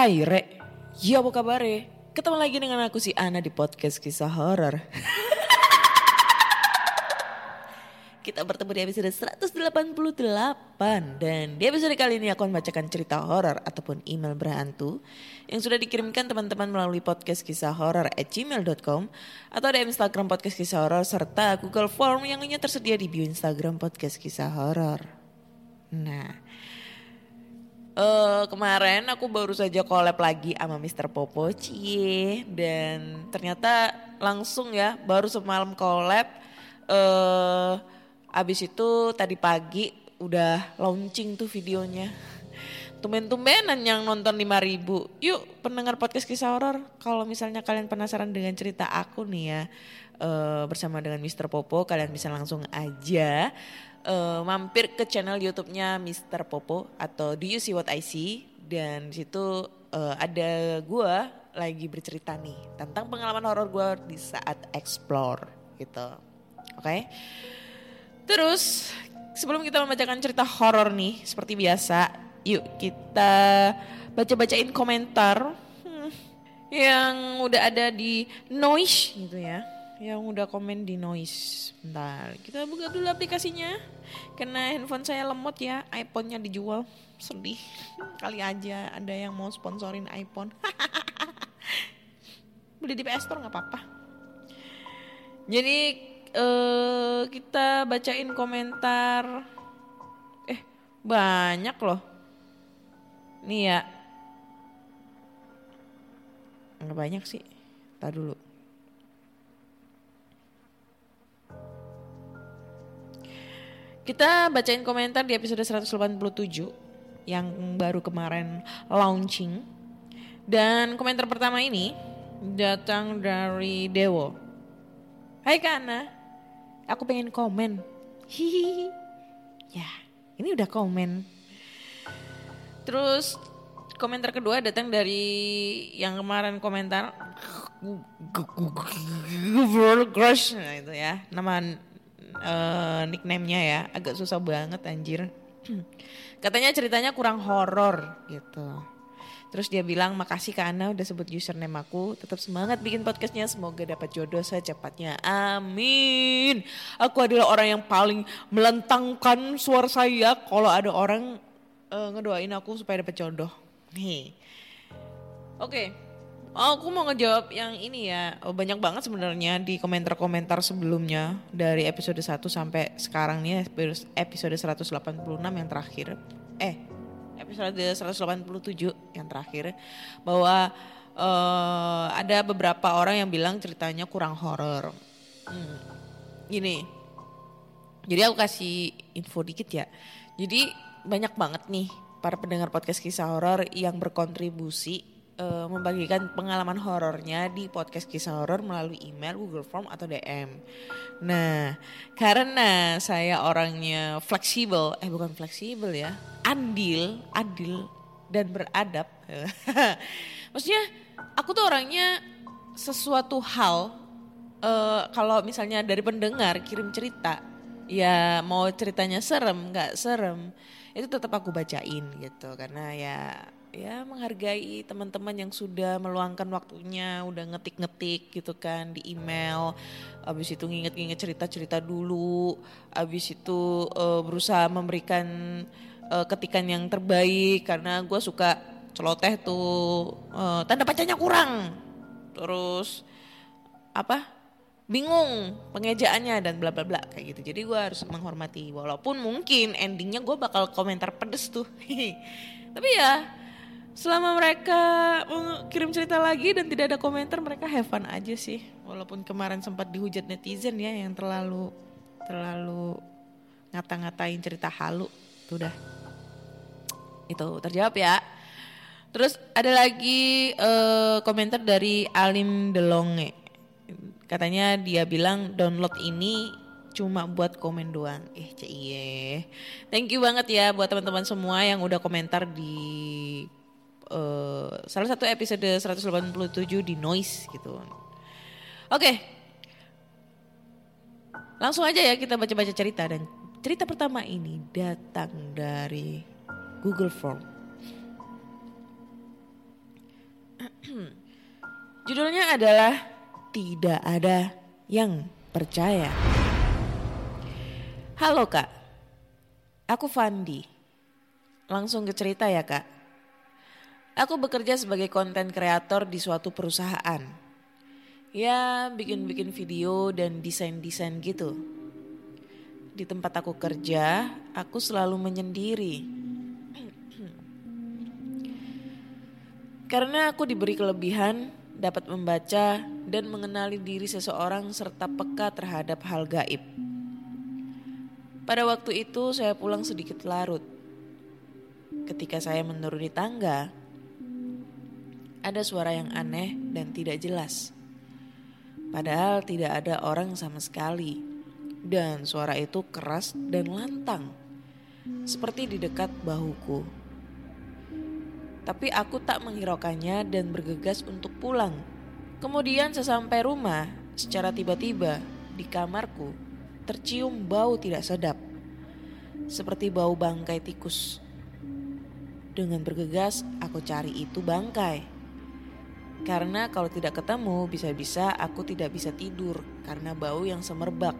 Hai Re, ya apa kabar Ketemu lagi dengan aku si Ana di podcast kisah horor. Kita bertemu di episode 188 dan di episode kali ini aku akan membacakan cerita horor ataupun email berhantu yang sudah dikirimkan teman-teman melalui podcast kisah horor at gmail.com atau di Instagram podcast kisah horor serta Google Form yang lainnya tersedia di bio Instagram podcast kisah horor. Nah, eh kemarin aku baru saja collab lagi sama Mr. Popo Cie dan ternyata langsung ya baru semalam collab eh abis itu tadi pagi udah launching tuh videonya. Tumben-tumbenan yang nonton 5000 ribu. Yuk pendengar podcast kisah horor kalau misalnya kalian penasaran dengan cerita aku nih ya eh, bersama dengan Mr. Popo kalian bisa langsung aja eh, mampir ke channel YouTube-nya Mr. Popo atau Do You See What I See dan situ eh, ada gua lagi bercerita nih tentang pengalaman horor gua di saat explore gitu. Oke. Terus sebelum kita membacakan cerita horor nih seperti biasa, yuk kita baca-bacain komentar hmm, yang udah ada di Noise gitu ya. Yang udah komen di Noise. Bentar, kita buka dulu aplikasinya. Karena handphone saya lemot ya, iPhone-nya dijual. Sedih. Kali aja ada yang mau sponsorin iPhone. Beli di PS Store nggak apa-apa. Jadi eh kita bacain komentar. Eh banyak loh. Nih ya. Nggak banyak sih. Tar dulu. Kita bacain komentar di episode 187 yang baru kemarin launching. Dan komentar pertama ini datang dari Dewo. Hai Kana, aku pengen komen. Hihihi. Ya, ini udah komen. Terus komentar kedua datang dari yang kemarin komentar Crush nah itu ya nama eh, nickname-nya ya. Agak susah banget anjir. Katanya ceritanya kurang horor gitu. Terus dia bilang makasih Kak Ana udah sebut username aku. Tetap semangat bikin podcastnya. Semoga dapat jodoh secepatnya. Amin. Aku adalah orang yang paling melentangkan suara saya kalau ada orang eh, ngedoain aku supaya dapat jodoh. Nih. Oke Oh, aku mau ngejawab yang ini ya. Oh, banyak banget sebenarnya di komentar-komentar sebelumnya dari episode 1 sampai sekarang nih episode 186 yang terakhir. Eh, episode 187 yang terakhir bahwa eh, ada beberapa orang yang bilang ceritanya kurang horor. Hmm. Gini. Jadi aku kasih info dikit ya. Jadi banyak banget nih para pendengar podcast kisah horor yang berkontribusi eh, membagikan pengalaman horornya di podcast kisah horor melalui email, Google Form atau DM. Nah, karena saya orangnya fleksibel, eh bukan fleksibel ya, andil, adil dan beradab. Maksudnya aku tuh orangnya sesuatu hal eh, kalau misalnya dari pendengar kirim cerita, ya mau ceritanya serem nggak serem, itu tetap aku bacain gitu karena ya ya menghargai teman-teman yang sudah meluangkan waktunya udah ngetik-ngetik gitu kan di email. Habis itu nginget-nginget cerita-cerita dulu. Habis itu eh, berusaha memberikan eh, ketikan yang terbaik karena gue suka celoteh tuh eh, tanda bacanya kurang. Terus apa? Bingung pengejaannya dan bla bla bla kayak gitu. Jadi gue harus menghormati. Walaupun mungkin endingnya gue bakal komentar pedes tuh. Tapi ya selama mereka kirim cerita lagi dan tidak ada komentar mereka have fun aja sih. Walaupun kemarin sempat dihujat netizen ya yang terlalu terlalu ngata-ngatain cerita halu. Tuh dah. Itu terjawab ya. Terus ada lagi eh, komentar dari Alim Delonge. Katanya dia bilang download ini cuma buat komen doang. Eh cie. Thank you banget ya buat teman-teman semua yang udah komentar di eh, salah satu episode 187 di Noise gitu. Oke. Langsung aja ya kita baca-baca cerita dan cerita pertama ini datang dari Google Form. Judulnya adalah Tidak ada yang percaya. Halo kak, aku Fandi. Langsung ke cerita ya kak. Aku bekerja sebagai konten kreator di suatu perusahaan. Ya bikin-bikin video dan desain-desain gitu. Di tempat aku kerja, aku selalu menyendiri. Karena aku diberi kelebihan dapat membaca dan mengenali diri seseorang serta peka terhadap hal gaib. Pada waktu itu saya pulang sedikit larut. Ketika saya menuruni tangga, ada suara yang aneh dan tidak jelas. Padahal tidak ada orang sama sekali. Dan suara itu keras dan lantang. Seperti di dekat bahuku. Tapi aku tak menghiraukannya dan bergegas untuk pulang. Kemudian sesampai rumah, secara tiba-tiba di kamarku tercium bau tidak sedap. Seperti bau bangkai tikus. Dengan bergegas aku cari itu bangkai. Karena kalau tidak ketemu bisa-bisa aku tidak bisa tidur karena bau yang semerbak.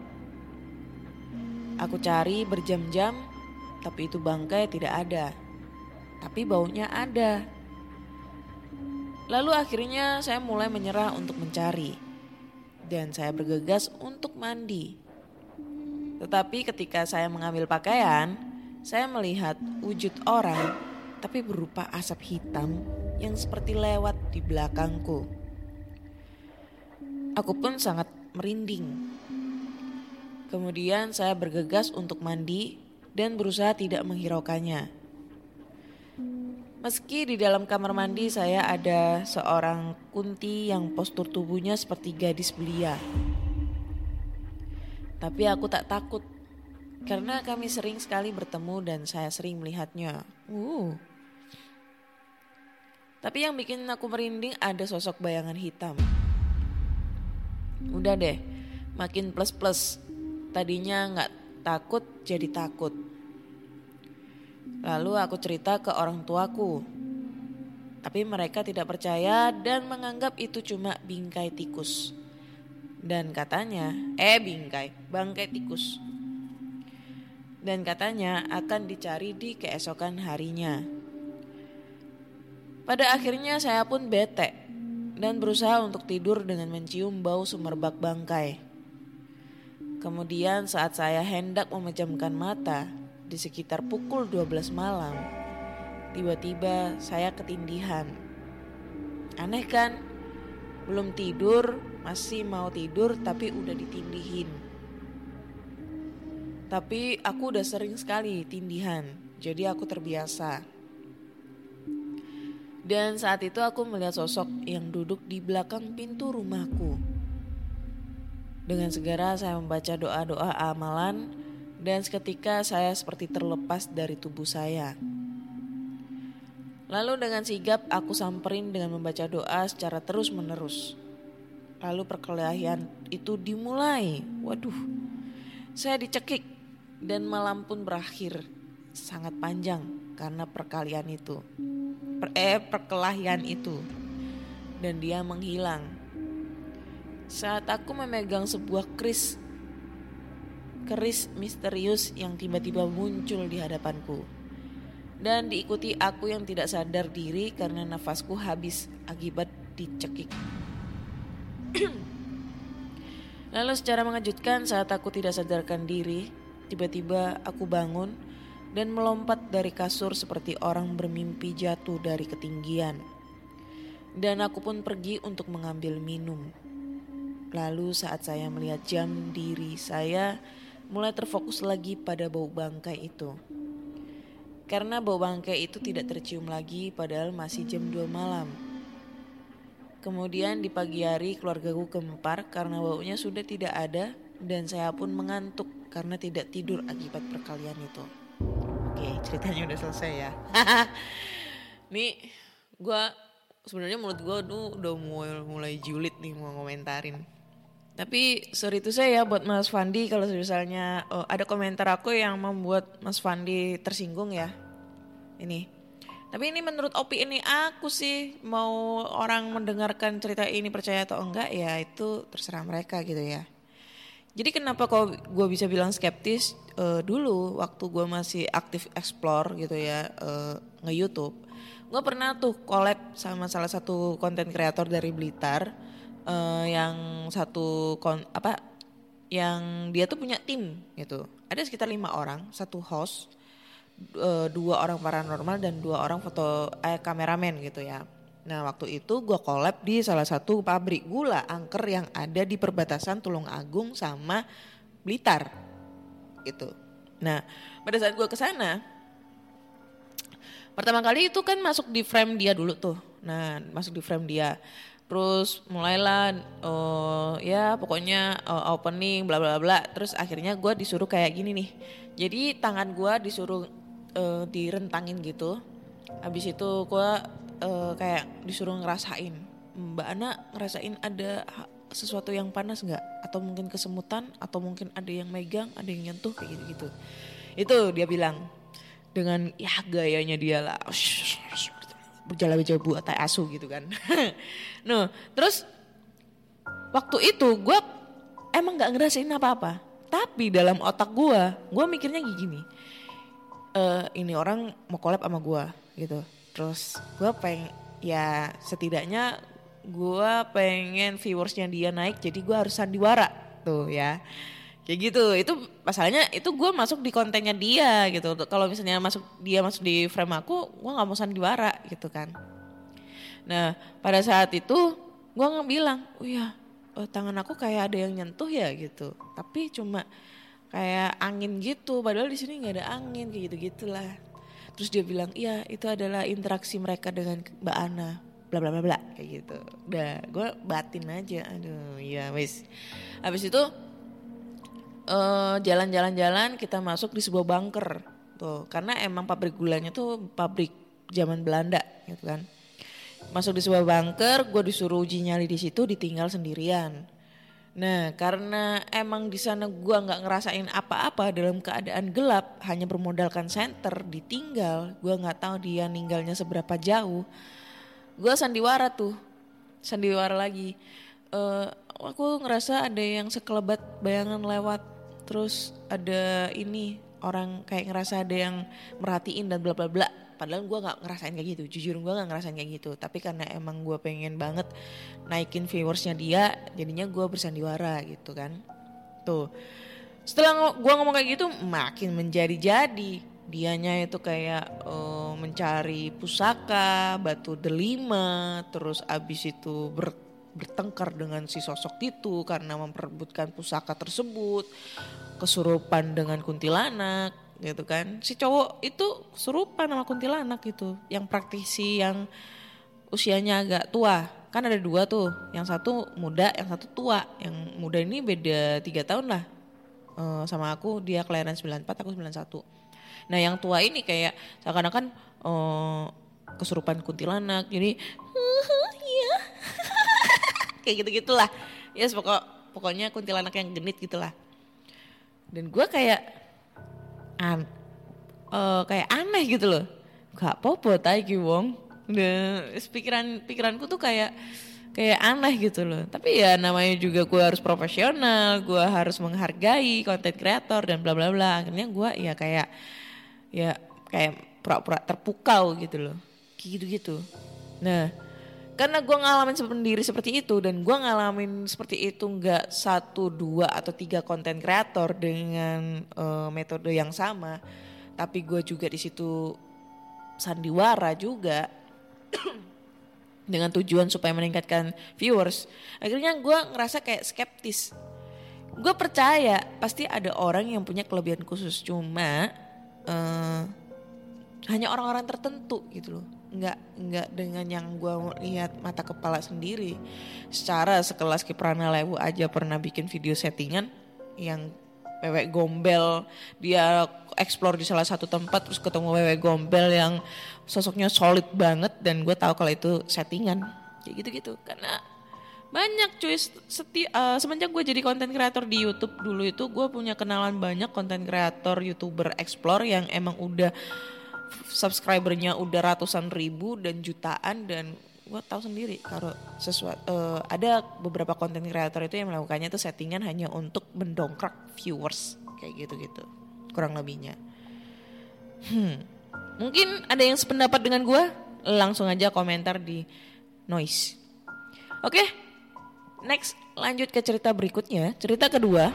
Aku cari berjam-jam tapi itu bangkai tidak ada tapi baunya ada. Lalu akhirnya saya mulai menyerah untuk mencari. Dan saya bergegas untuk mandi. Tetapi ketika saya mengambil pakaian, saya melihat wujud orang tapi berupa asap hitam yang seperti lewat di belakangku. Aku pun sangat merinding. Kemudian saya bergegas untuk mandi dan berusaha tidak menghiraukannya. Meski di dalam kamar mandi saya ada seorang kunti yang postur tubuhnya seperti gadis belia. Tapi aku tak takut karena kami sering sekali bertemu dan saya sering melihatnya. Uh. Tapi yang bikin aku merinding ada sosok bayangan hitam. Udah deh, makin plus-plus. Tadinya nggak takut jadi takut. Lalu aku cerita ke orang tuaku. Tapi mereka tidak percaya dan menganggap itu cuma bingkai tikus. Dan katanya, eh bingkai, bangkai tikus. Dan katanya akan dicari di keesokan harinya. Pada akhirnya saya pun bete dan berusaha untuk tidur dengan mencium bau sumerbak bangkai. Kemudian saat saya hendak memejamkan mata, di sekitar pukul 12 malam, tiba-tiba saya ketindihan. Aneh kan? Belum tidur, masih mau tidur tapi udah ditindihin. Tapi aku udah sering sekali tindihan, jadi aku terbiasa. Dan saat itu aku melihat sosok yang duduk di belakang pintu rumahku. Dengan segera saya membaca doa-doa amalan dan seketika saya seperti terlepas dari tubuh saya. Lalu dengan sigap aku samperin dengan membaca doa secara terus-menerus. Lalu perkelahian itu dimulai. Waduh, saya dicekik dan malam pun berakhir sangat panjang karena perkalian itu. Per, eh, perkelahian itu. Dan dia menghilang. Saat aku memegang sebuah kris keris misterius yang tiba-tiba muncul di hadapanku. Dan diikuti aku yang tidak sadar diri karena nafasku habis akibat dicekik. Lalu secara mengejutkan saat aku tidak sadarkan diri, tiba-tiba aku bangun dan melompat dari kasur seperti orang bermimpi jatuh dari ketinggian. Dan aku pun pergi untuk mengambil minum. Lalu saat saya melihat jam diri saya mulai terfokus lagi pada bau bangkai itu. Karena bau bangkai itu tidak tercium lagi padahal masih jam 2 malam. Kemudian di pagi hari keluargaku gempar karena baunya sudah tidak ada dan saya pun mengantuk karena tidak tidur akibat perkalian itu. Oke, ceritanya udah selesai ya. nih, gue sebenarnya menurut gue tuh udah mulai, mulai julid nih mau komentarin. Tapi sorry itu saya ya buat Mas Fandi kalau misalnya oh, ada komentar aku yang membuat Mas Fandi tersinggung ya. Ini tapi ini menurut opini aku sih mau orang mendengarkan cerita ini percaya atau enggak ya itu terserah mereka gitu ya. Jadi kenapa kok gue bisa bilang skeptis uh, dulu waktu gue masih aktif explore gitu ya uh, nge YouTube, gue pernah tuh collab sama salah satu konten kreator dari Blitar uh, yang satu kon apa yang dia tuh punya tim gitu. Ada sekitar lima orang, satu host uh, dua orang paranormal dan dua orang foto eh, kameramen gitu ya. Nah waktu itu gue collab di salah satu pabrik gula angker yang ada di perbatasan Tulung Agung sama Blitar gitu. Nah pada saat gue ke sana pertama kali itu kan masuk di frame dia dulu tuh. Nah masuk di frame dia. Terus mulailah uh, ya pokoknya uh, opening bla bla bla. Terus akhirnya gue disuruh kayak gini nih. Jadi tangan gue disuruh uh, direntangin gitu. Habis itu gue uh, kayak disuruh ngerasain. Mbak Ana ngerasain ada sesuatu yang panas nggak? Atau mungkin kesemutan? Atau mungkin ada yang megang? Ada yang nyentuh kayak gitu-gitu. Itu dia bilang dengan ya gayanya dia lah. Berjalan berjalan buat asu gitu kan. nah terus waktu itu gue emang nggak ngerasain apa-apa. Tapi dalam otak gue, gue mikirnya gini uh, ini orang mau collab sama gue gitu terus gue pengen ya setidaknya gue pengen viewersnya dia naik jadi gue harus sandiwara. Tuh ya. Kayak gitu. Itu masalahnya itu gue masuk di kontennya dia gitu. Kalau misalnya masuk dia masuk di frame aku gue nggak mau sandiwara gitu kan. Nah pada saat itu gue nggak bilang oh ya oh, tangan aku kayak ada yang nyentuh ya gitu. Tapi cuma kayak angin gitu. Padahal di sini nggak ada angin kayak gitu gitulah terus dia bilang iya itu adalah interaksi mereka dengan mbak Ana bla bla bla bla. Kayak gitu. Udah gue batin aja. Aduh iya wis. Habis itu uh, jalan-jalan-jalan kita masuk di sebuah bunker. Tuh karena emang pabrik gulanya tuh pabrik zaman Belanda gitu kan. Masuk di sebuah bunker gue disuruh uji nyali di situ ditinggal sendirian. Nah, karena emang di sana gua nggak ngerasain apa-apa dalam keadaan gelap, hanya bermodalkan senter, ditinggal, gua nggak tahu dia ninggalnya seberapa jauh. Gua sandiwara tuh, sandiwara lagi. Uh, aku ngerasa ada yang sekelebat bayangan lewat, terus ada ini orang kayak ngerasa ada yang merhatiin dan bla bla bla. Padahal gue nggak ngerasain kayak gitu. Jujur gue nggak ngerasain kayak gitu. Tapi karena emang gue pengen banget naikin viewersnya dia jadinya gue bersandiwara gitu kan. Tuh. Setelah gue ngomong kayak gitu makin menjadi-jadi. Dianya itu kayak uh, mencari pusaka batu delima terus abis itu ber, bertengkar dengan si sosok itu karena memperebutkan pusaka tersebut kesurupan dengan kuntilanak gitu kan. Si cowok itu serupa nama kuntilanak gitu. Yang praktisi yang usianya agak tua. Kan ada dua tuh. Yang satu muda yang satu tua. Yang muda ini beda tiga tahun lah. Uh, sama aku dia kelahiran 94 aku 91 nah yang tua ini kayak seakan-akan uh, kesurupan kuntilanak. Jadi iya. Kayak gitu gitulah ya yes, pokok pokoknya kuntilanak yang genit gitulah. Dan gue kayak an uh, kayak aneh gitu loh. Gak popo iki wong. Udah pikiran pikiranku tuh kayak kayak aneh gitu loh. Tapi ya namanya juga gue harus profesional gue harus menghargai konten kreator dan bla bla bla. Akhirnya gue ya kayak ya kayak pura-pura terpukau gitu loh. Gitu gitu nah karena gue ngalamin sendiri seperti itu dan gue ngalamin seperti itu nggak satu dua atau tiga konten kreator dengan uh, metode yang sama tapi gue juga di situ sandiwara juga dengan tujuan supaya meningkatkan viewers akhirnya gue ngerasa kayak skeptis. Gue percaya pasti ada orang yang punya kelebihan khusus cuma uh, hanya orang-orang tertentu gitu loh. Nggak nggak dengan yang gue lihat mata kepala sendiri. Secara sekelas Kiprana Lewu aja pernah bikin video settingan yang wewe gombel. Dia explore di salah satu tempat terus ketemu wewe gombel yang sosoknya solid banget dan gue tahu kalau itu settingan. Kayak gitu gitu karena banyak cuy. Seti uh, semenjak gue jadi konten kreator di YouTube dulu itu gue punya kenalan banyak konten kreator youtuber explore yang emang udah subscribernya udah ratusan ribu dan jutaan dan gue tahu sendiri kalau sesuatu uh, ada beberapa konten kreator itu yang melakukannya itu settingan hanya untuk mendongkrak viewers kayak gitu-gitu kurang lebihnya. Hmm, mungkin ada yang sependapat dengan gue langsung aja komentar di noise. Oke, okay, next lanjut ke cerita berikutnya. Cerita kedua.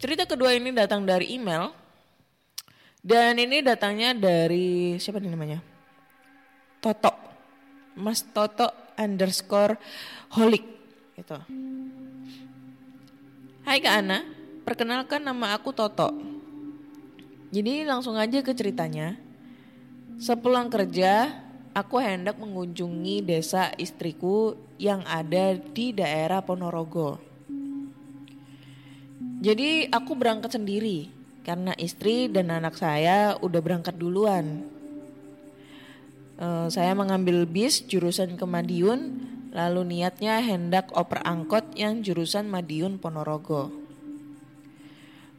Cerita kedua ini datang dari email dan ini datangnya dari siapa nih namanya? Toto. Mas Toto underscore holik. Itu. Hai Kak Ana, perkenalkan nama aku Toto. Jadi langsung aja ke ceritanya. Sepulang kerja, aku hendak mengunjungi desa istriku yang ada di daerah Ponorogo. Jadi aku berangkat sendiri karena istri dan anak saya udah berangkat duluan. Uh, saya mengambil bis jurusan ke Madiun, lalu niatnya hendak oper angkot yang jurusan Madiun Ponorogo.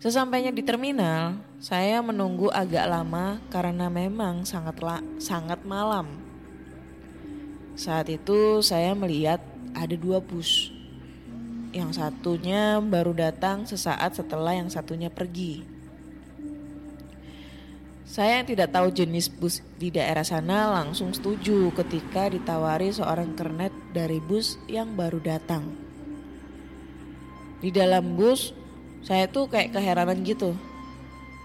Sesampainya di terminal, saya menunggu agak lama karena memang sangat sangat malam. Saat itu saya melihat ada dua bus. Yang satunya baru datang sesaat setelah yang satunya pergi. Saya yang tidak tahu jenis bus di daerah sana langsung setuju ketika ditawari seorang kernet dari bus yang baru datang. Di dalam bus, saya tuh kayak keheranan gitu.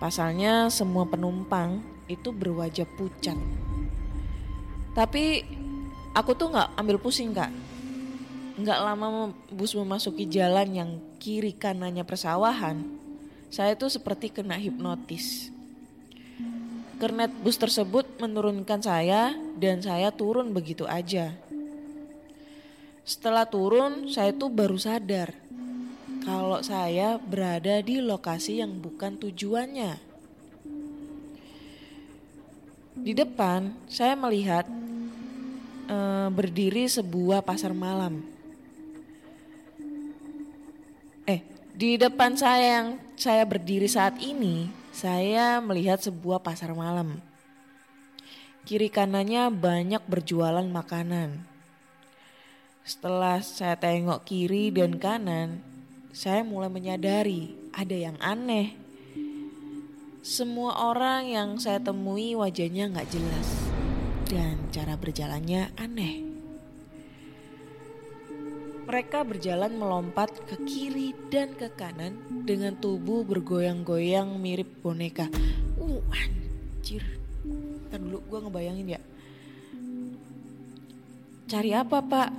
Pasalnya semua penumpang itu berwajah pucat. Tapi aku tuh nggak ambil pusing kak. Nggak lama bus memasuki jalan yang kiri kanannya persawahan, saya tuh seperti kena hipnotis Kernet bus tersebut menurunkan saya dan saya turun begitu aja. Setelah turun, saya tuh baru sadar kalau saya berada di lokasi yang bukan tujuannya. Di depan, saya melihat e, berdiri sebuah pasar malam. Eh, di depan saya yang saya berdiri saat ini saya melihat sebuah pasar malam. Kiri kanannya banyak berjualan makanan. Setelah saya tengok kiri dan kanan, saya mulai menyadari ada yang aneh. Semua orang yang saya temui wajahnya nggak jelas dan cara berjalannya aneh. Mereka berjalan melompat ke kiri dan ke kanan dengan tubuh bergoyang-goyang mirip boneka. Uh, anjir. Ntar dulu gue ngebayangin ya. Cari apa pak?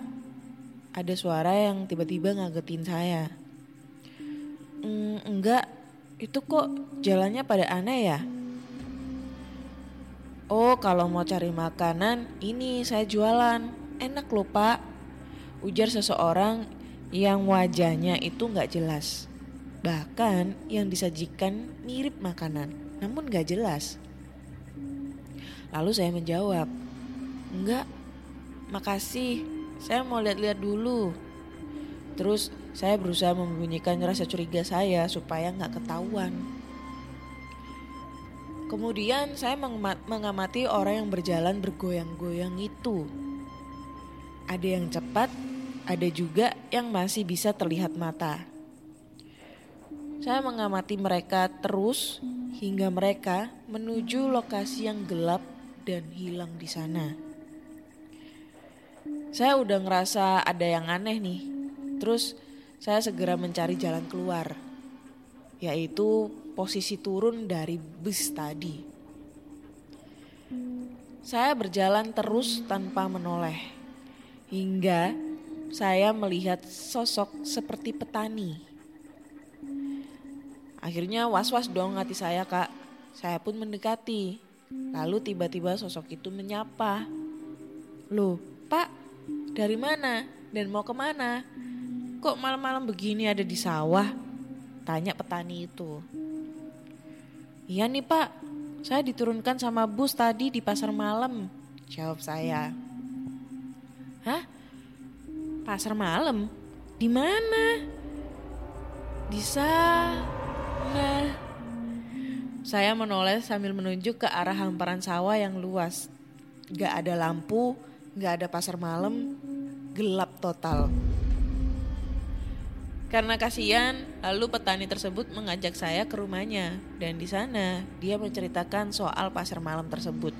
Ada suara yang tiba-tiba ngagetin saya. Mm, enggak, itu kok jalannya pada aneh ya? Oh kalau mau cari makanan ini saya jualan. Enak loh pak ujar seseorang yang wajahnya itu nggak jelas. Bahkan yang disajikan mirip makanan, namun nggak jelas. Lalu saya menjawab, enggak, makasih, saya mau lihat-lihat dulu. Terus saya berusaha membunyikan rasa curiga saya supaya nggak ketahuan. Kemudian saya mengamati orang yang berjalan bergoyang-goyang itu. Ada yang cepat, ada juga yang masih bisa terlihat mata. Saya mengamati mereka terus hingga mereka menuju lokasi yang gelap dan hilang di sana. Saya udah ngerasa ada yang aneh nih. Terus saya segera mencari jalan keluar. Yaitu posisi turun dari bus tadi. Saya berjalan terus tanpa menoleh. Hingga saya melihat sosok seperti petani. Akhirnya was-was dong hati saya kak. Saya pun mendekati. Lalu tiba-tiba sosok itu menyapa. Loh pak dari mana dan mau ke mana? Kok malam-malam begini ada di sawah? Tanya petani itu. Iya nih pak, saya diturunkan sama bus tadi di pasar malam. Jawab saya. Pasar malam? Di mana? Di sana. Saya menoleh sambil menunjuk ke arah hamparan sawah yang luas. Gak ada lampu, gak ada pasar malam, gelap total. Karena kasihan, lalu petani tersebut mengajak saya ke rumahnya dan di sana dia menceritakan soal pasar malam tersebut.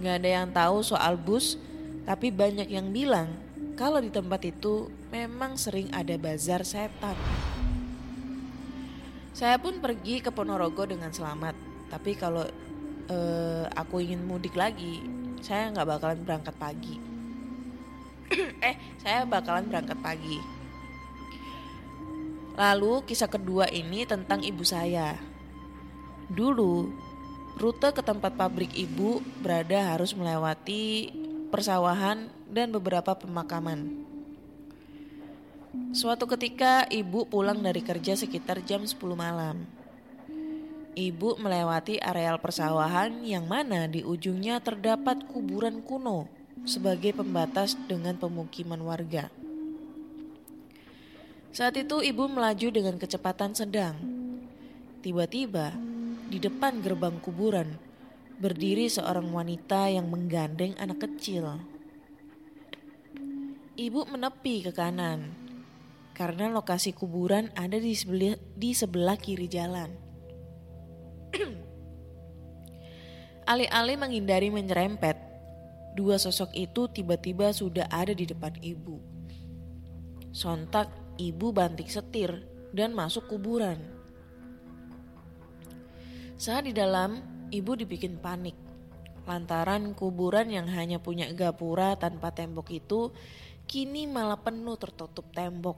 Gak ada yang tahu soal bus, tapi banyak yang bilang kalau di tempat itu memang sering ada bazar setan. Saya pun pergi ke Ponorogo dengan selamat, tapi kalau eh, aku ingin mudik lagi, saya nggak bakalan berangkat pagi. eh, saya bakalan berangkat pagi. Lalu kisah kedua ini tentang ibu saya. Dulu, rute ke tempat pabrik ibu berada harus melewati persawahan dan beberapa pemakaman. Suatu ketika ibu pulang dari kerja sekitar jam 10 malam. Ibu melewati areal persawahan yang mana di ujungnya terdapat kuburan kuno sebagai pembatas dengan pemukiman warga. Saat itu ibu melaju dengan kecepatan sedang. Tiba-tiba, di depan gerbang kuburan, berdiri seorang wanita yang menggandeng anak kecil. Ibu menepi ke kanan karena lokasi kuburan ada di sebelah, di sebelah kiri jalan. Alih-alih menghindari menyerempet, dua sosok itu tiba-tiba sudah ada di depan ibu. Sontak ibu banting setir dan masuk kuburan. Saat di dalam, ibu dibikin panik. Lantaran kuburan yang hanya punya gapura tanpa tembok itu kini malah penuh tertutup tembok.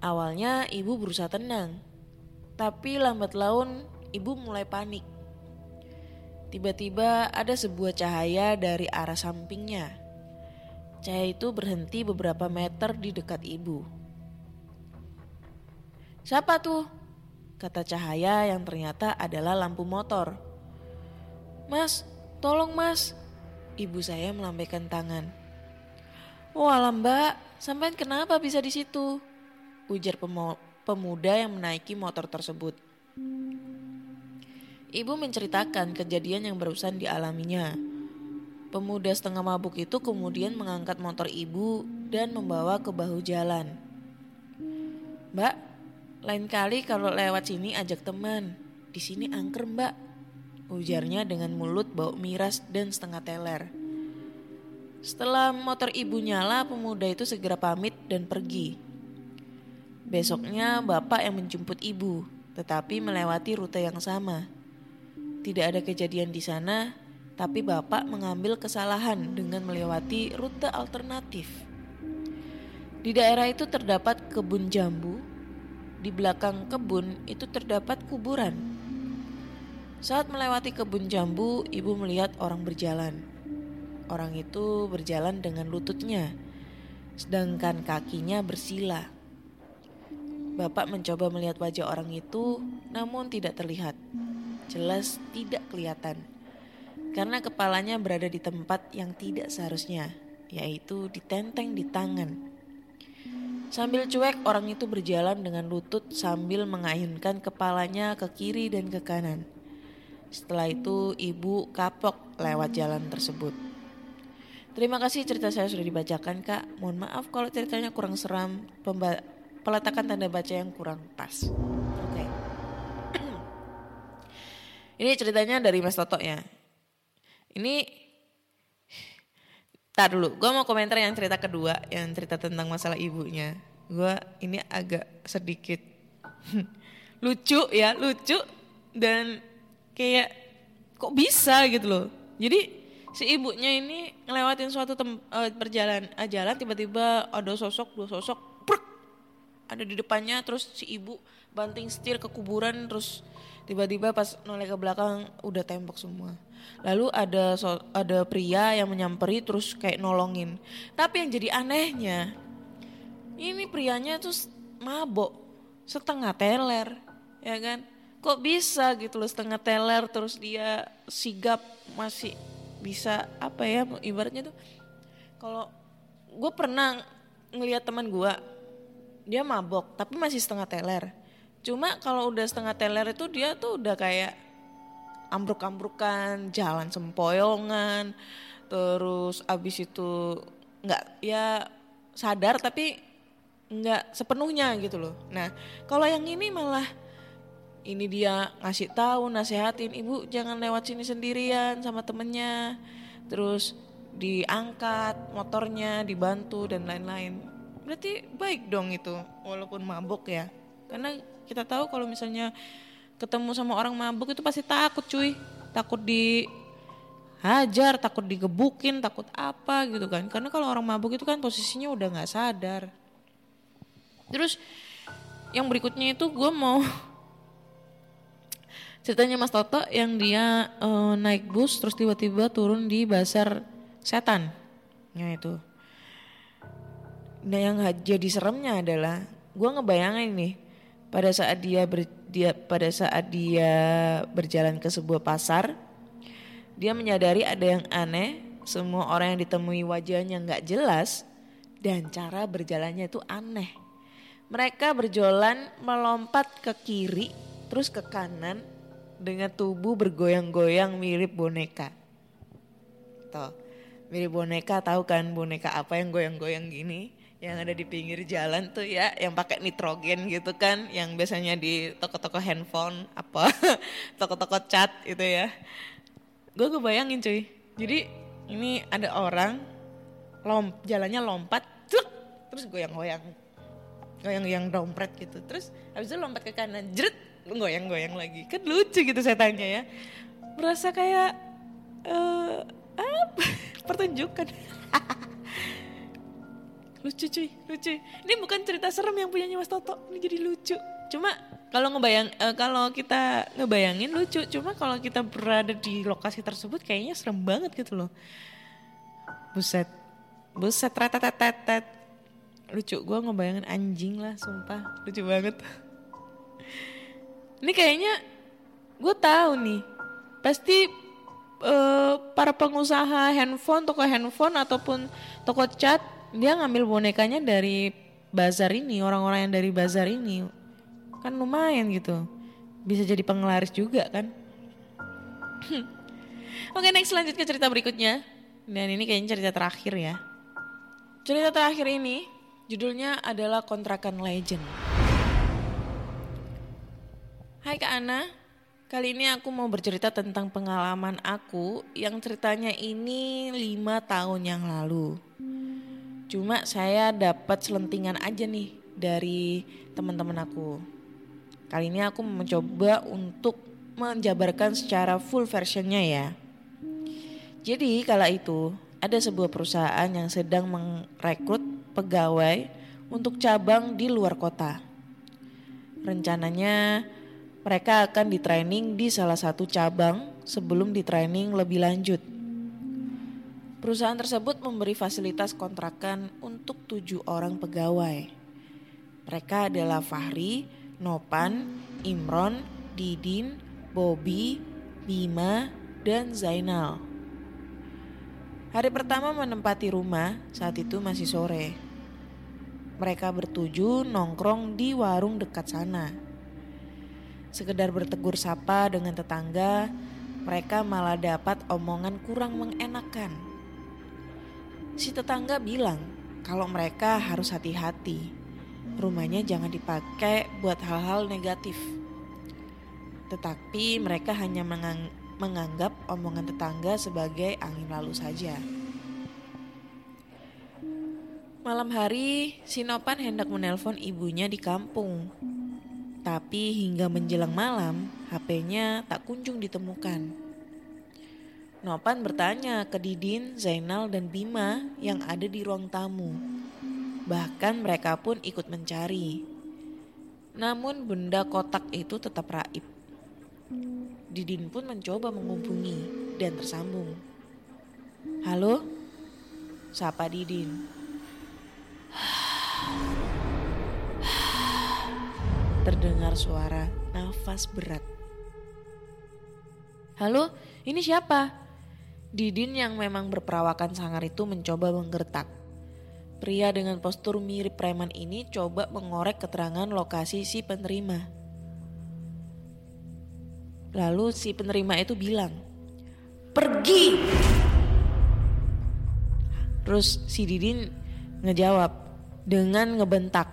Awalnya ibu berusaha tenang, tapi lambat laun ibu mulai panik. Tiba-tiba ada sebuah cahaya dari arah sampingnya. Cahaya itu berhenti beberapa meter di dekat ibu. Siapa tuh? Kata cahaya yang ternyata adalah lampu motor. Mas, tolong mas. Ibu saya melambaikan tangan. Wah mbak, sampai kenapa bisa di situ? Ujar pemuda yang menaiki motor tersebut. Ibu menceritakan kejadian yang barusan dialaminya. Pemuda setengah mabuk itu kemudian mengangkat motor ibu dan membawa ke bahu jalan. Mbak, lain kali kalau lewat sini ajak teman. Di sini angker mbak. Ujarnya dengan mulut bau miras dan setengah teler. Setelah motor ibu nyala, pemuda itu segera pamit dan pergi. Besoknya bapak yang menjemput ibu, tetapi melewati rute yang sama. Tidak ada kejadian di sana, tapi bapak mengambil kesalahan dengan melewati rute alternatif. Di daerah itu terdapat kebun jambu. Di belakang kebun itu terdapat kuburan. Saat melewati kebun jambu, ibu melihat orang berjalan. Orang itu berjalan dengan lututnya, sedangkan kakinya bersila. Bapak mencoba melihat wajah orang itu, namun tidak terlihat. Jelas tidak kelihatan, karena kepalanya berada di tempat yang tidak seharusnya, yaitu ditenteng di tangan. Sambil cuek, orang itu berjalan dengan lutut sambil mengayunkan kepalanya ke kiri dan ke kanan. Setelah itu, ibu kapok lewat jalan tersebut. Terima kasih cerita saya sudah dibacakan kak. Mohon maaf kalau ceritanya kurang seram, Pemba peletakan tanda baca yang kurang pas. Oke. Okay. Ini ceritanya dari Mas Toto ya. Ini Tar dulu, gue mau komentar yang cerita kedua, yang cerita tentang masalah ibunya. Gue ini agak sedikit lucu ya, lucu dan kayak kok bisa gitu loh. Jadi si ibunya ini ngelewatin suatu tem, uh, perjalanan uh, jalan tiba-tiba ada sosok dua sosok pruk, ada di depannya terus si ibu banting setir ke kuburan terus tiba-tiba pas noleh ke belakang udah tembok semua. Lalu ada so, ada pria yang menyamperi terus kayak nolongin. Tapi yang jadi anehnya ini prianya tuh mabok setengah teler ya kan? Kok bisa gitu loh setengah teler terus dia sigap masih bisa apa ya ibaratnya tuh kalau gue pernah ngelihat teman gue dia mabok tapi masih setengah teler. Cuma kalau udah setengah teler itu dia tuh udah kayak ambruk-ambrukan jalan sempoyongan terus abis itu nggak ya sadar tapi nggak sepenuhnya gitu loh. Nah kalau yang ini malah ini dia ngasih tahu nasehatin ibu jangan lewat sini sendirian sama temennya. Terus diangkat motornya dibantu dan lain-lain. Berarti baik dong itu walaupun mabuk ya. Karena kita tahu kalau misalnya ketemu sama orang mabuk itu pasti takut cuy. Takut di hajar takut digebukin takut apa gitu kan. Karena kalau orang mabuk itu kan posisinya udah nggak sadar. Terus yang berikutnya itu gue mau ceritanya Mas Toto yang dia uh, naik bus terus tiba-tiba turun di bazar setan. Ya itu. Nah yang jadi seremnya adalah gue ngebayangin nih pada saat dia ber, dia pada saat dia berjalan ke sebuah pasar dia menyadari ada yang aneh semua orang yang ditemui wajahnya nggak jelas dan cara berjalannya itu aneh mereka berjalan melompat ke kiri terus ke kanan dengan tubuh bergoyang-goyang mirip boneka. Tuh, mirip boneka tahu kan boneka apa yang goyang-goyang gini? Yang ada di pinggir jalan tuh ya, yang pakai nitrogen gitu kan, yang biasanya di toko-toko handphone apa, toko-toko cat itu ya. Gue kebayangin cuy. Jadi ini ada orang lom, jalannya lompat, cuk, terus goyang-goyang, goyang-goyang dompet gitu. Terus habis itu lompat ke kanan, jeret, goyang-goyang lagi. Kan lucu gitu saya tanya ya. Merasa kayak uh, apa? Pertunjukan. lucu cuy, lucu. Ini bukan cerita serem yang punyanya Mas Toto. Ini jadi lucu. Cuma kalau ngebayang uh, kalau kita ngebayangin lucu, cuma kalau kita berada di lokasi tersebut kayaknya serem banget gitu loh. Buset. Buset retet Lucu, gue ngebayangin anjing lah sumpah. Lucu banget. Ini kayaknya gue tahu nih, pasti uh, para pengusaha handphone, toko handphone ataupun toko cat, dia ngambil bonekanya dari bazar ini, orang-orang yang dari bazar ini. Kan lumayan gitu. Bisa jadi penglaris juga kan. Oke next lanjut ke cerita berikutnya. Dan ini kayaknya cerita terakhir ya. Cerita terakhir ini judulnya adalah Kontrakan Legend. Hai Kak Ana, kali ini aku mau bercerita tentang pengalaman aku yang ceritanya ini lima tahun yang lalu. Cuma saya dapat selentingan aja nih dari teman-teman aku. Kali ini aku mencoba untuk menjabarkan secara full versionnya ya. Jadi kala itu ada sebuah perusahaan yang sedang merekrut pegawai untuk cabang di luar kota. Rencananya mereka akan di training di salah satu cabang sebelum di training lebih lanjut. Perusahaan tersebut memberi fasilitas kontrakan untuk tujuh orang pegawai. Mereka adalah Fahri, Nopan, Imron, Didin, Bobby, Bima, dan Zainal. Hari pertama menempati rumah saat itu masih sore. Mereka bertuju nongkrong di warung dekat sana sekedar bertegur sapa dengan tetangga, mereka malah dapat omongan kurang mengenakan. Si tetangga bilang kalau mereka harus hati-hati, rumahnya jangan dipakai buat hal-hal negatif. Tetapi mereka hanya mengang menganggap omongan tetangga sebagai angin lalu saja. Malam hari, si Nopan hendak menelpon ibunya di kampung. Tapi hingga menjelang malam, HP-nya tak kunjung ditemukan. Nopan bertanya ke Didin, Zainal, dan Bima yang ada di ruang tamu. Bahkan mereka pun ikut mencari. Namun benda kotak itu tetap raib. Didin pun mencoba menghubungi dan tersambung. Halo? Sapa Didin. Terdengar suara nafas berat. Halo, ini siapa? Didin yang memang berperawakan sangar itu mencoba menggertak. Pria dengan postur mirip preman ini coba mengorek keterangan lokasi si penerima. Lalu si penerima itu bilang, "Pergi!" Terus si Didin ngejawab dengan ngebentak,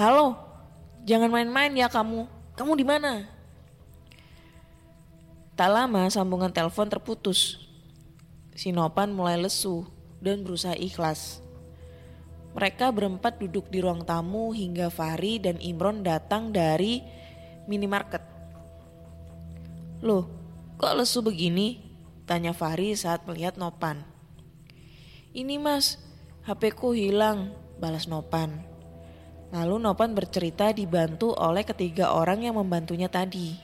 "Halo, jangan main-main ya kamu. Kamu di mana?" Tak lama sambungan telepon terputus. Si Nopan mulai lesu dan berusaha ikhlas. Mereka berempat duduk di ruang tamu hingga Fahri dan Imron datang dari minimarket. Loh, kok lesu begini? Tanya Fahri saat melihat Nopan. Ini mas, HP ku hilang, balas Nopan. Lalu Nopan bercerita dibantu oleh ketiga orang yang membantunya tadi.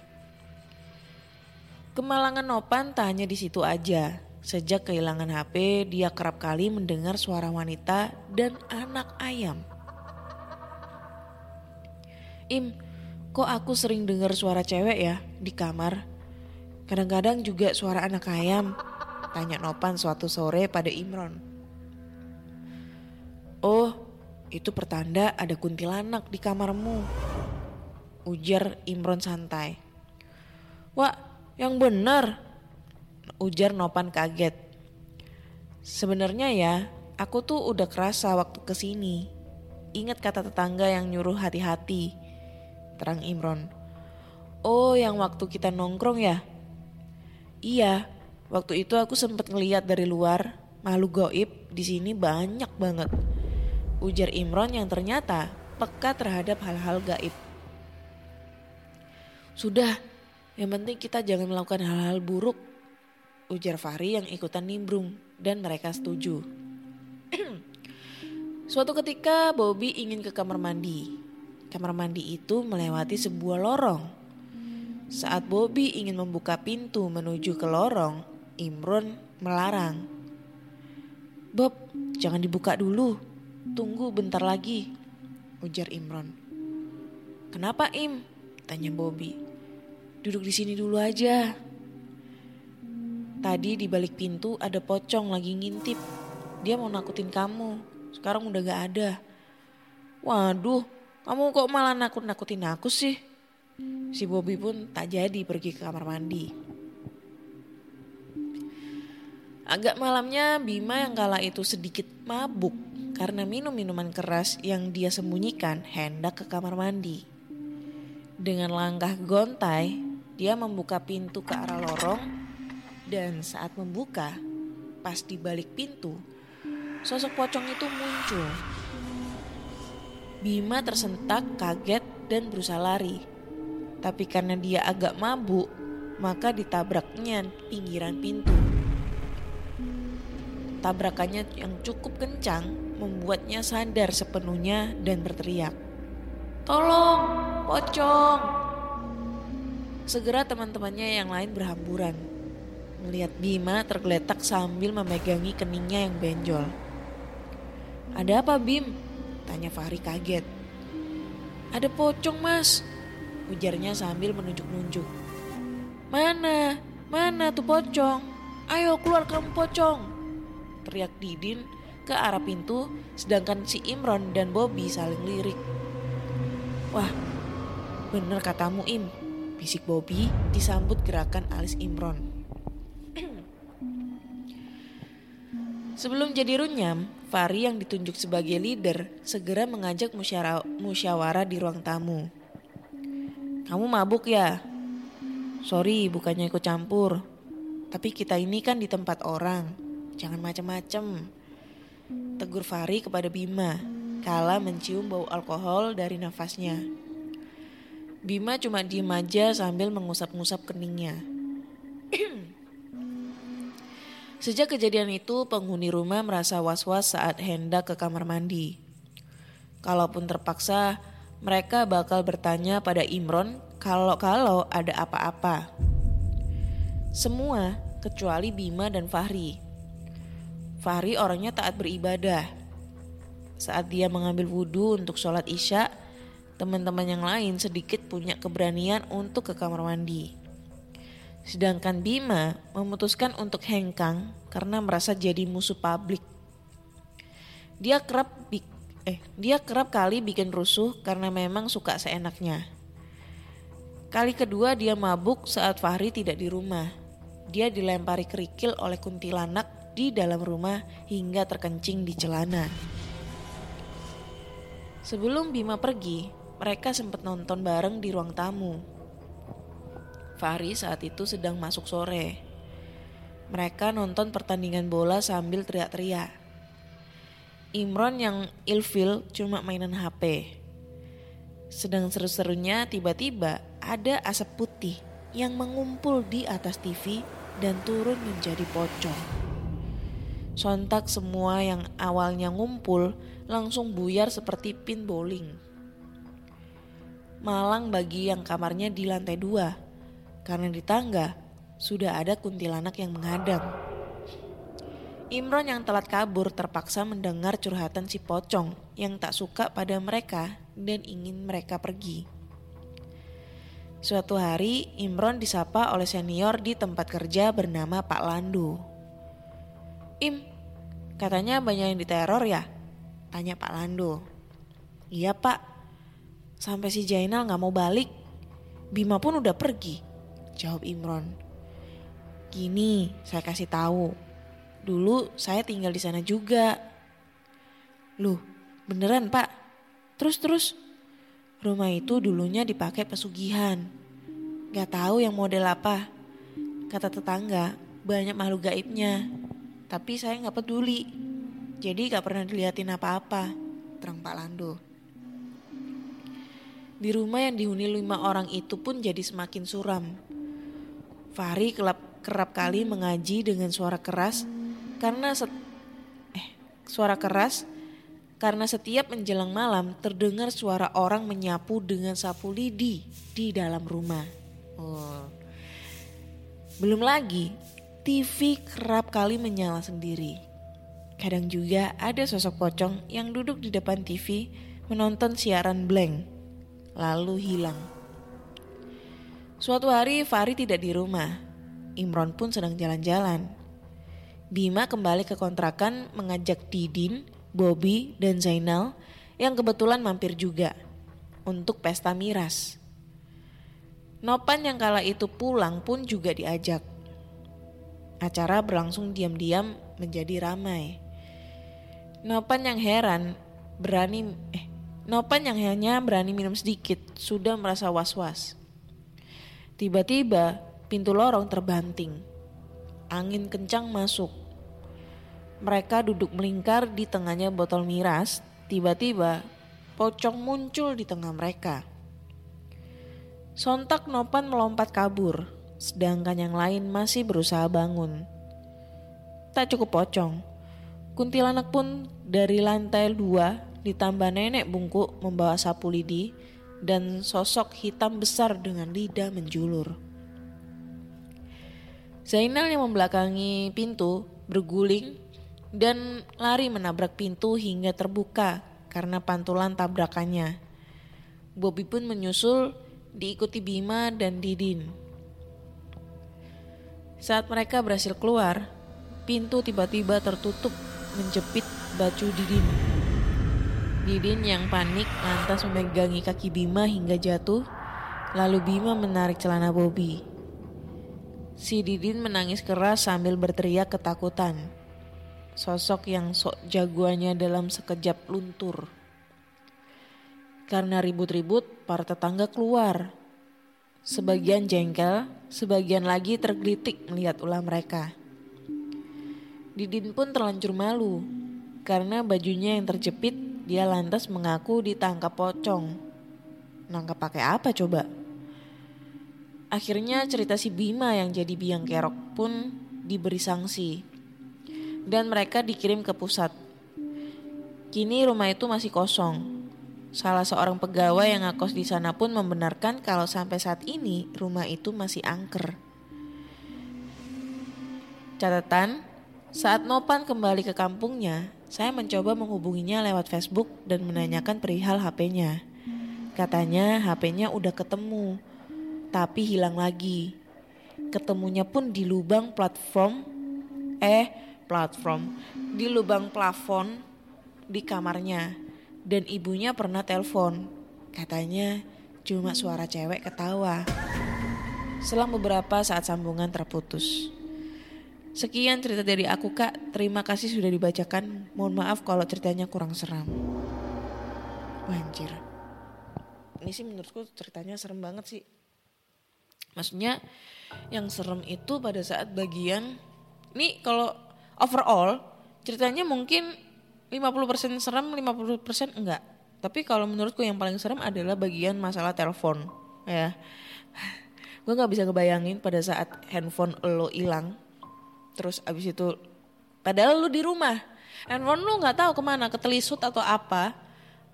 Kemalangan Nopan tak hanya di situ aja. Sejak kehilangan HP, dia kerap kali mendengar suara wanita dan anak ayam. Im, kok aku sering dengar suara cewek ya di kamar? Kadang-kadang juga suara anak ayam, tanya Nopan suatu sore pada Imron. Oh, itu pertanda ada kuntilanak di kamarmu. Ujar Imron santai. Wah, yang benar. Ujar Nopan kaget. Sebenarnya ya, aku tuh udah kerasa waktu ke sini. Ingat kata tetangga yang nyuruh hati-hati. Terang Imron. Oh, yang waktu kita nongkrong ya? Iya, waktu itu aku sempat ngeliat dari luar makhluk goib di sini banyak banget. Ujar Imron yang ternyata peka terhadap hal-hal gaib. Sudah, yang penting kita jangan melakukan hal-hal buruk. Ujar Fahri yang ikutan nimbrung dan mereka setuju. Suatu ketika Bobby ingin ke kamar mandi. Kamar mandi itu melewati sebuah lorong. Saat Bobby ingin membuka pintu menuju ke lorong, Imron melarang. Bob, jangan dibuka dulu. Tunggu bentar lagi, ujar Imron. Kenapa Im? Tanya Bobby. Duduk di sini dulu aja. Tadi di balik pintu ada pocong lagi ngintip. Dia mau nakutin kamu. Sekarang udah gak ada. Waduh, kamu kok malah nakut-nakutin aku sih? Si Bobby pun tak jadi pergi ke kamar mandi. Agak malamnya Bima yang kala itu sedikit mabuk karena minum minuman keras yang dia sembunyikan hendak ke kamar mandi. Dengan langkah gontai, dia membuka pintu ke arah lorong dan saat membuka, pas di balik pintu, sosok pocong itu muncul. Bima tersentak, kaget, dan berusaha lari. Tapi karena dia agak mabuk, maka ditabraknya pinggiran pintu. Tabrakannya yang cukup kencang membuatnya sadar sepenuhnya dan berteriak. Tolong, pocong! Segera teman-temannya yang lain berhamburan. Melihat Bima tergeletak sambil memegangi keningnya yang benjol. Ada apa Bim? Tanya Fahri kaget. Ada pocong mas, ujarnya sambil menunjuk-nunjuk. Mana? Mana tuh pocong? Ayo keluar kamu pocong. Teriak Didin ke arah pintu sedangkan si Imron dan Bobby saling lirik. Wah, bener katamu Im, bisik Bobby disambut gerakan alis Imron. Sebelum jadi runyam, Fari yang ditunjuk sebagai leader segera mengajak musyawarah di ruang tamu. Kamu mabuk ya? Sorry, bukannya ikut campur. Tapi kita ini kan di tempat orang. Jangan macem-macem. tegur Fahri kepada Bima kala mencium bau alkohol dari nafasnya. Bima cuma diem aja sambil mengusap-ngusap keningnya. Sejak kejadian itu, penghuni rumah merasa was-was saat hendak ke kamar mandi. Kalaupun terpaksa, mereka bakal bertanya pada Imron kalau-kalau ada apa-apa. Semua kecuali Bima dan Fahri. Fahri orangnya taat beribadah. Saat dia mengambil wudhu untuk sholat isya, teman-teman yang lain sedikit punya keberanian untuk ke kamar mandi. Sedangkan Bima memutuskan untuk hengkang karena merasa jadi musuh publik. Dia kerap eh dia kerap kali bikin rusuh karena memang suka seenaknya. Kali kedua dia mabuk saat Fahri tidak di rumah. Dia dilempari kerikil oleh kuntilanak di dalam rumah hingga terkencing di celana. Sebelum Bima pergi, mereka sempat nonton bareng di ruang tamu. Fahri saat itu sedang masuk sore. Mereka nonton pertandingan bola sambil teriak-teriak. Imron yang ilfil cuma mainan HP. Sedang seru-serunya tiba-tiba ada asap putih yang mengumpul di atas TV dan turun menjadi pocong. Sontak semua yang awalnya ngumpul langsung buyar seperti pin bowling. Malang bagi yang kamarnya di lantai dua karena di tangga sudah ada kuntilanak yang menghadang. Imron yang telat kabur terpaksa mendengar curhatan si pocong yang tak suka pada mereka dan ingin mereka pergi. Suatu hari, Imron disapa oleh senior di tempat kerja bernama Pak Landu. Im, katanya banyak yang diteror ya? Tanya Pak Landu. Iya pak, sampai si Jainal gak mau balik. Bima pun udah pergi. Jawab Imron. Gini, saya kasih tahu. Dulu saya tinggal di sana juga. Loh, beneran pak? Terus-terus? Rumah itu dulunya dipakai pesugihan. Gak tahu yang model apa. Kata tetangga, banyak makhluk gaibnya. Tapi saya gak peduli. Jadi gak pernah diliatin apa-apa. Terang Pak Lando. Di rumah yang dihuni lima orang itu pun jadi semakin suram. Fahri kerap, kerap kali mengaji dengan suara keras karena set, eh suara keras karena setiap menjelang malam terdengar suara orang menyapu dengan sapu lidi di dalam rumah. Oh. Belum lagi TV kerap kali menyala sendiri. Kadang juga ada sosok pocong yang duduk di depan TV menonton siaran blank lalu hilang. Suatu hari Fahri tidak di rumah. Imron pun sedang jalan-jalan. Bima kembali ke kontrakan mengajak Didin, Bobby, dan Zainal yang kebetulan mampir juga untuk pesta miras. Nopan yang kala itu pulang pun juga diajak. Acara berlangsung diam-diam menjadi ramai. Nopan yang heran berani eh Nopan yang hanya berani minum sedikit sudah merasa was-was. Tiba-tiba pintu lorong terbanting. Angin kencang masuk. Mereka duduk melingkar di tengahnya botol miras. Tiba-tiba pocong muncul di tengah mereka. Sontak Nopan melompat kabur, sedangkan yang lain masih berusaha bangun. Tak cukup pocong, kuntilanak pun dari lantai dua ditambah nenek bungkuk membawa sapu lidi dan sosok hitam besar dengan lidah menjulur. Zainal yang membelakangi pintu berguling dan lari menabrak pintu hingga terbuka karena pantulan tabrakannya. Bobby pun menyusul diikuti Bima dan Didin. Saat mereka berhasil keluar, pintu tiba-tiba tertutup menjepit baju Didin. Didin yang panik lantas memegangi kaki Bima hingga jatuh, lalu Bima menarik celana Bobby. Si Didin menangis keras sambil berteriak ketakutan. Sosok yang sok jagoannya dalam sekejap luntur. Karena ribut-ribut, para tetangga keluar. Sebagian jengkel, sebagian lagi tergelitik melihat ulah mereka. Didin pun terlanjur malu Karena bajunya yang terjepit, dia lantas mengaku ditangkap pocong. Nangkap pakai apa coba? Akhirnya cerita si Bima yang jadi biang kerok pun diberi sanksi. Dan mereka dikirim ke pusat. Kini rumah itu masih kosong. Salah seorang pegawai yang ngakos di sana pun membenarkan kalau sampai saat ini rumah itu masih angker. Catatan, saat Nopan kembali ke kampungnya, saya mencoba menghubunginya lewat Facebook dan menanyakan perihal HP-nya. Katanya HP-nya udah ketemu, tapi hilang lagi. Ketemunya pun di lubang platform, eh platform, di lubang plafon di kamarnya. Dan ibunya pernah telepon, katanya cuma suara cewek ketawa. Selang beberapa saat sambungan terputus. Sekian cerita dari aku kak, terima kasih sudah dibacakan. Mohon maaf kalau ceritanya kurang seram. Wanjir. Ini sih menurutku ceritanya serem banget sih. Maksudnya yang serem itu pada saat bagian ini kalau overall ceritanya mungkin 50% serem, 50% enggak. Tapi kalau menurutku yang paling serem adalah bagian masalah telepon ya. Gue nggak bisa ngebayangin pada saat handphone lo hilang, terus abis itu padahal lu di rumah, handphone lu nggak tahu ke mana, ketelisut atau apa.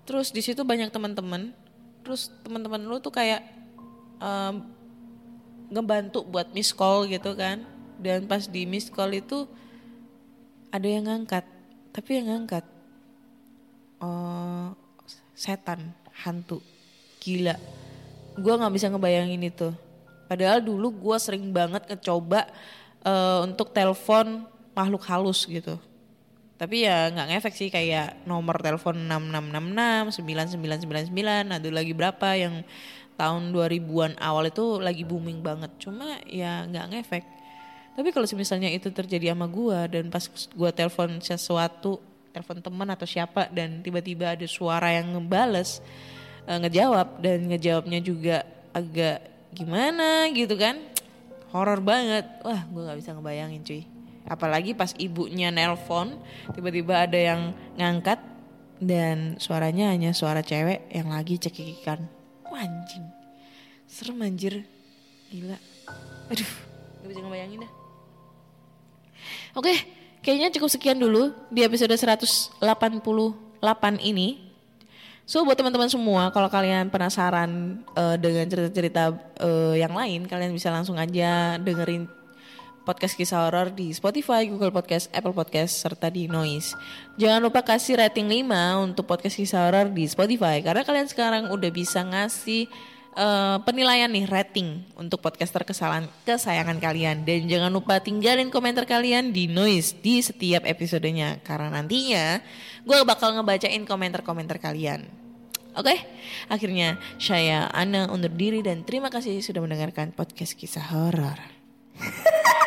Terus di situ banyak teman-teman, terus teman-teman lu tuh kayak um, ngebantu buat miss call gitu kan dan pas di miss call itu ada yang ngangkat tapi yang ngangkat oh setan hantu gila gue nggak bisa ngebayangin itu padahal dulu gue sering banget ngecoba uh, untuk telepon makhluk halus gitu tapi ya nggak ngefek sih kayak nomor telepon 6666 9999 ada lagi berapa yang tahun 2000-an awal itu lagi booming banget. Cuma ya nggak ngefek. Tapi kalau misalnya itu terjadi sama gua dan pas gua telepon sesuatu, telepon teman atau siapa dan tiba-tiba ada suara yang ngebales, uh, ngejawab dan ngejawabnya juga agak gimana gitu kan. Horor banget. Wah, gua nggak bisa ngebayangin cuy. Apalagi pas ibunya nelpon, tiba-tiba ada yang ngangkat dan suaranya hanya suara cewek yang lagi cekikikan. Wah, anjing. Serem anjir. Gila. Aduh, gak bisa ngebayangin dah. Oke, kayaknya cukup sekian dulu di episode 188 ini. So buat teman-teman semua, kalau kalian penasaran uh, dengan cerita-cerita uh, yang lain, kalian bisa langsung aja dengerin podcast kisah horor di Spotify, Google Podcast, Apple Podcast, serta di Noise. Jangan lupa kasih rating 5 untuk podcast kisah horor di Spotify karena kalian sekarang udah bisa ngasih uh, penilaian nih rating untuk podcaster kesalahan kesayangan kalian dan jangan lupa tinggalin komentar kalian di Noise di setiap episodenya karena nantinya gue bakal ngebacain komentar-komentar kalian. Oke, okay? akhirnya saya Ana undur diri dan terima kasih sudah mendengarkan podcast kisah horor.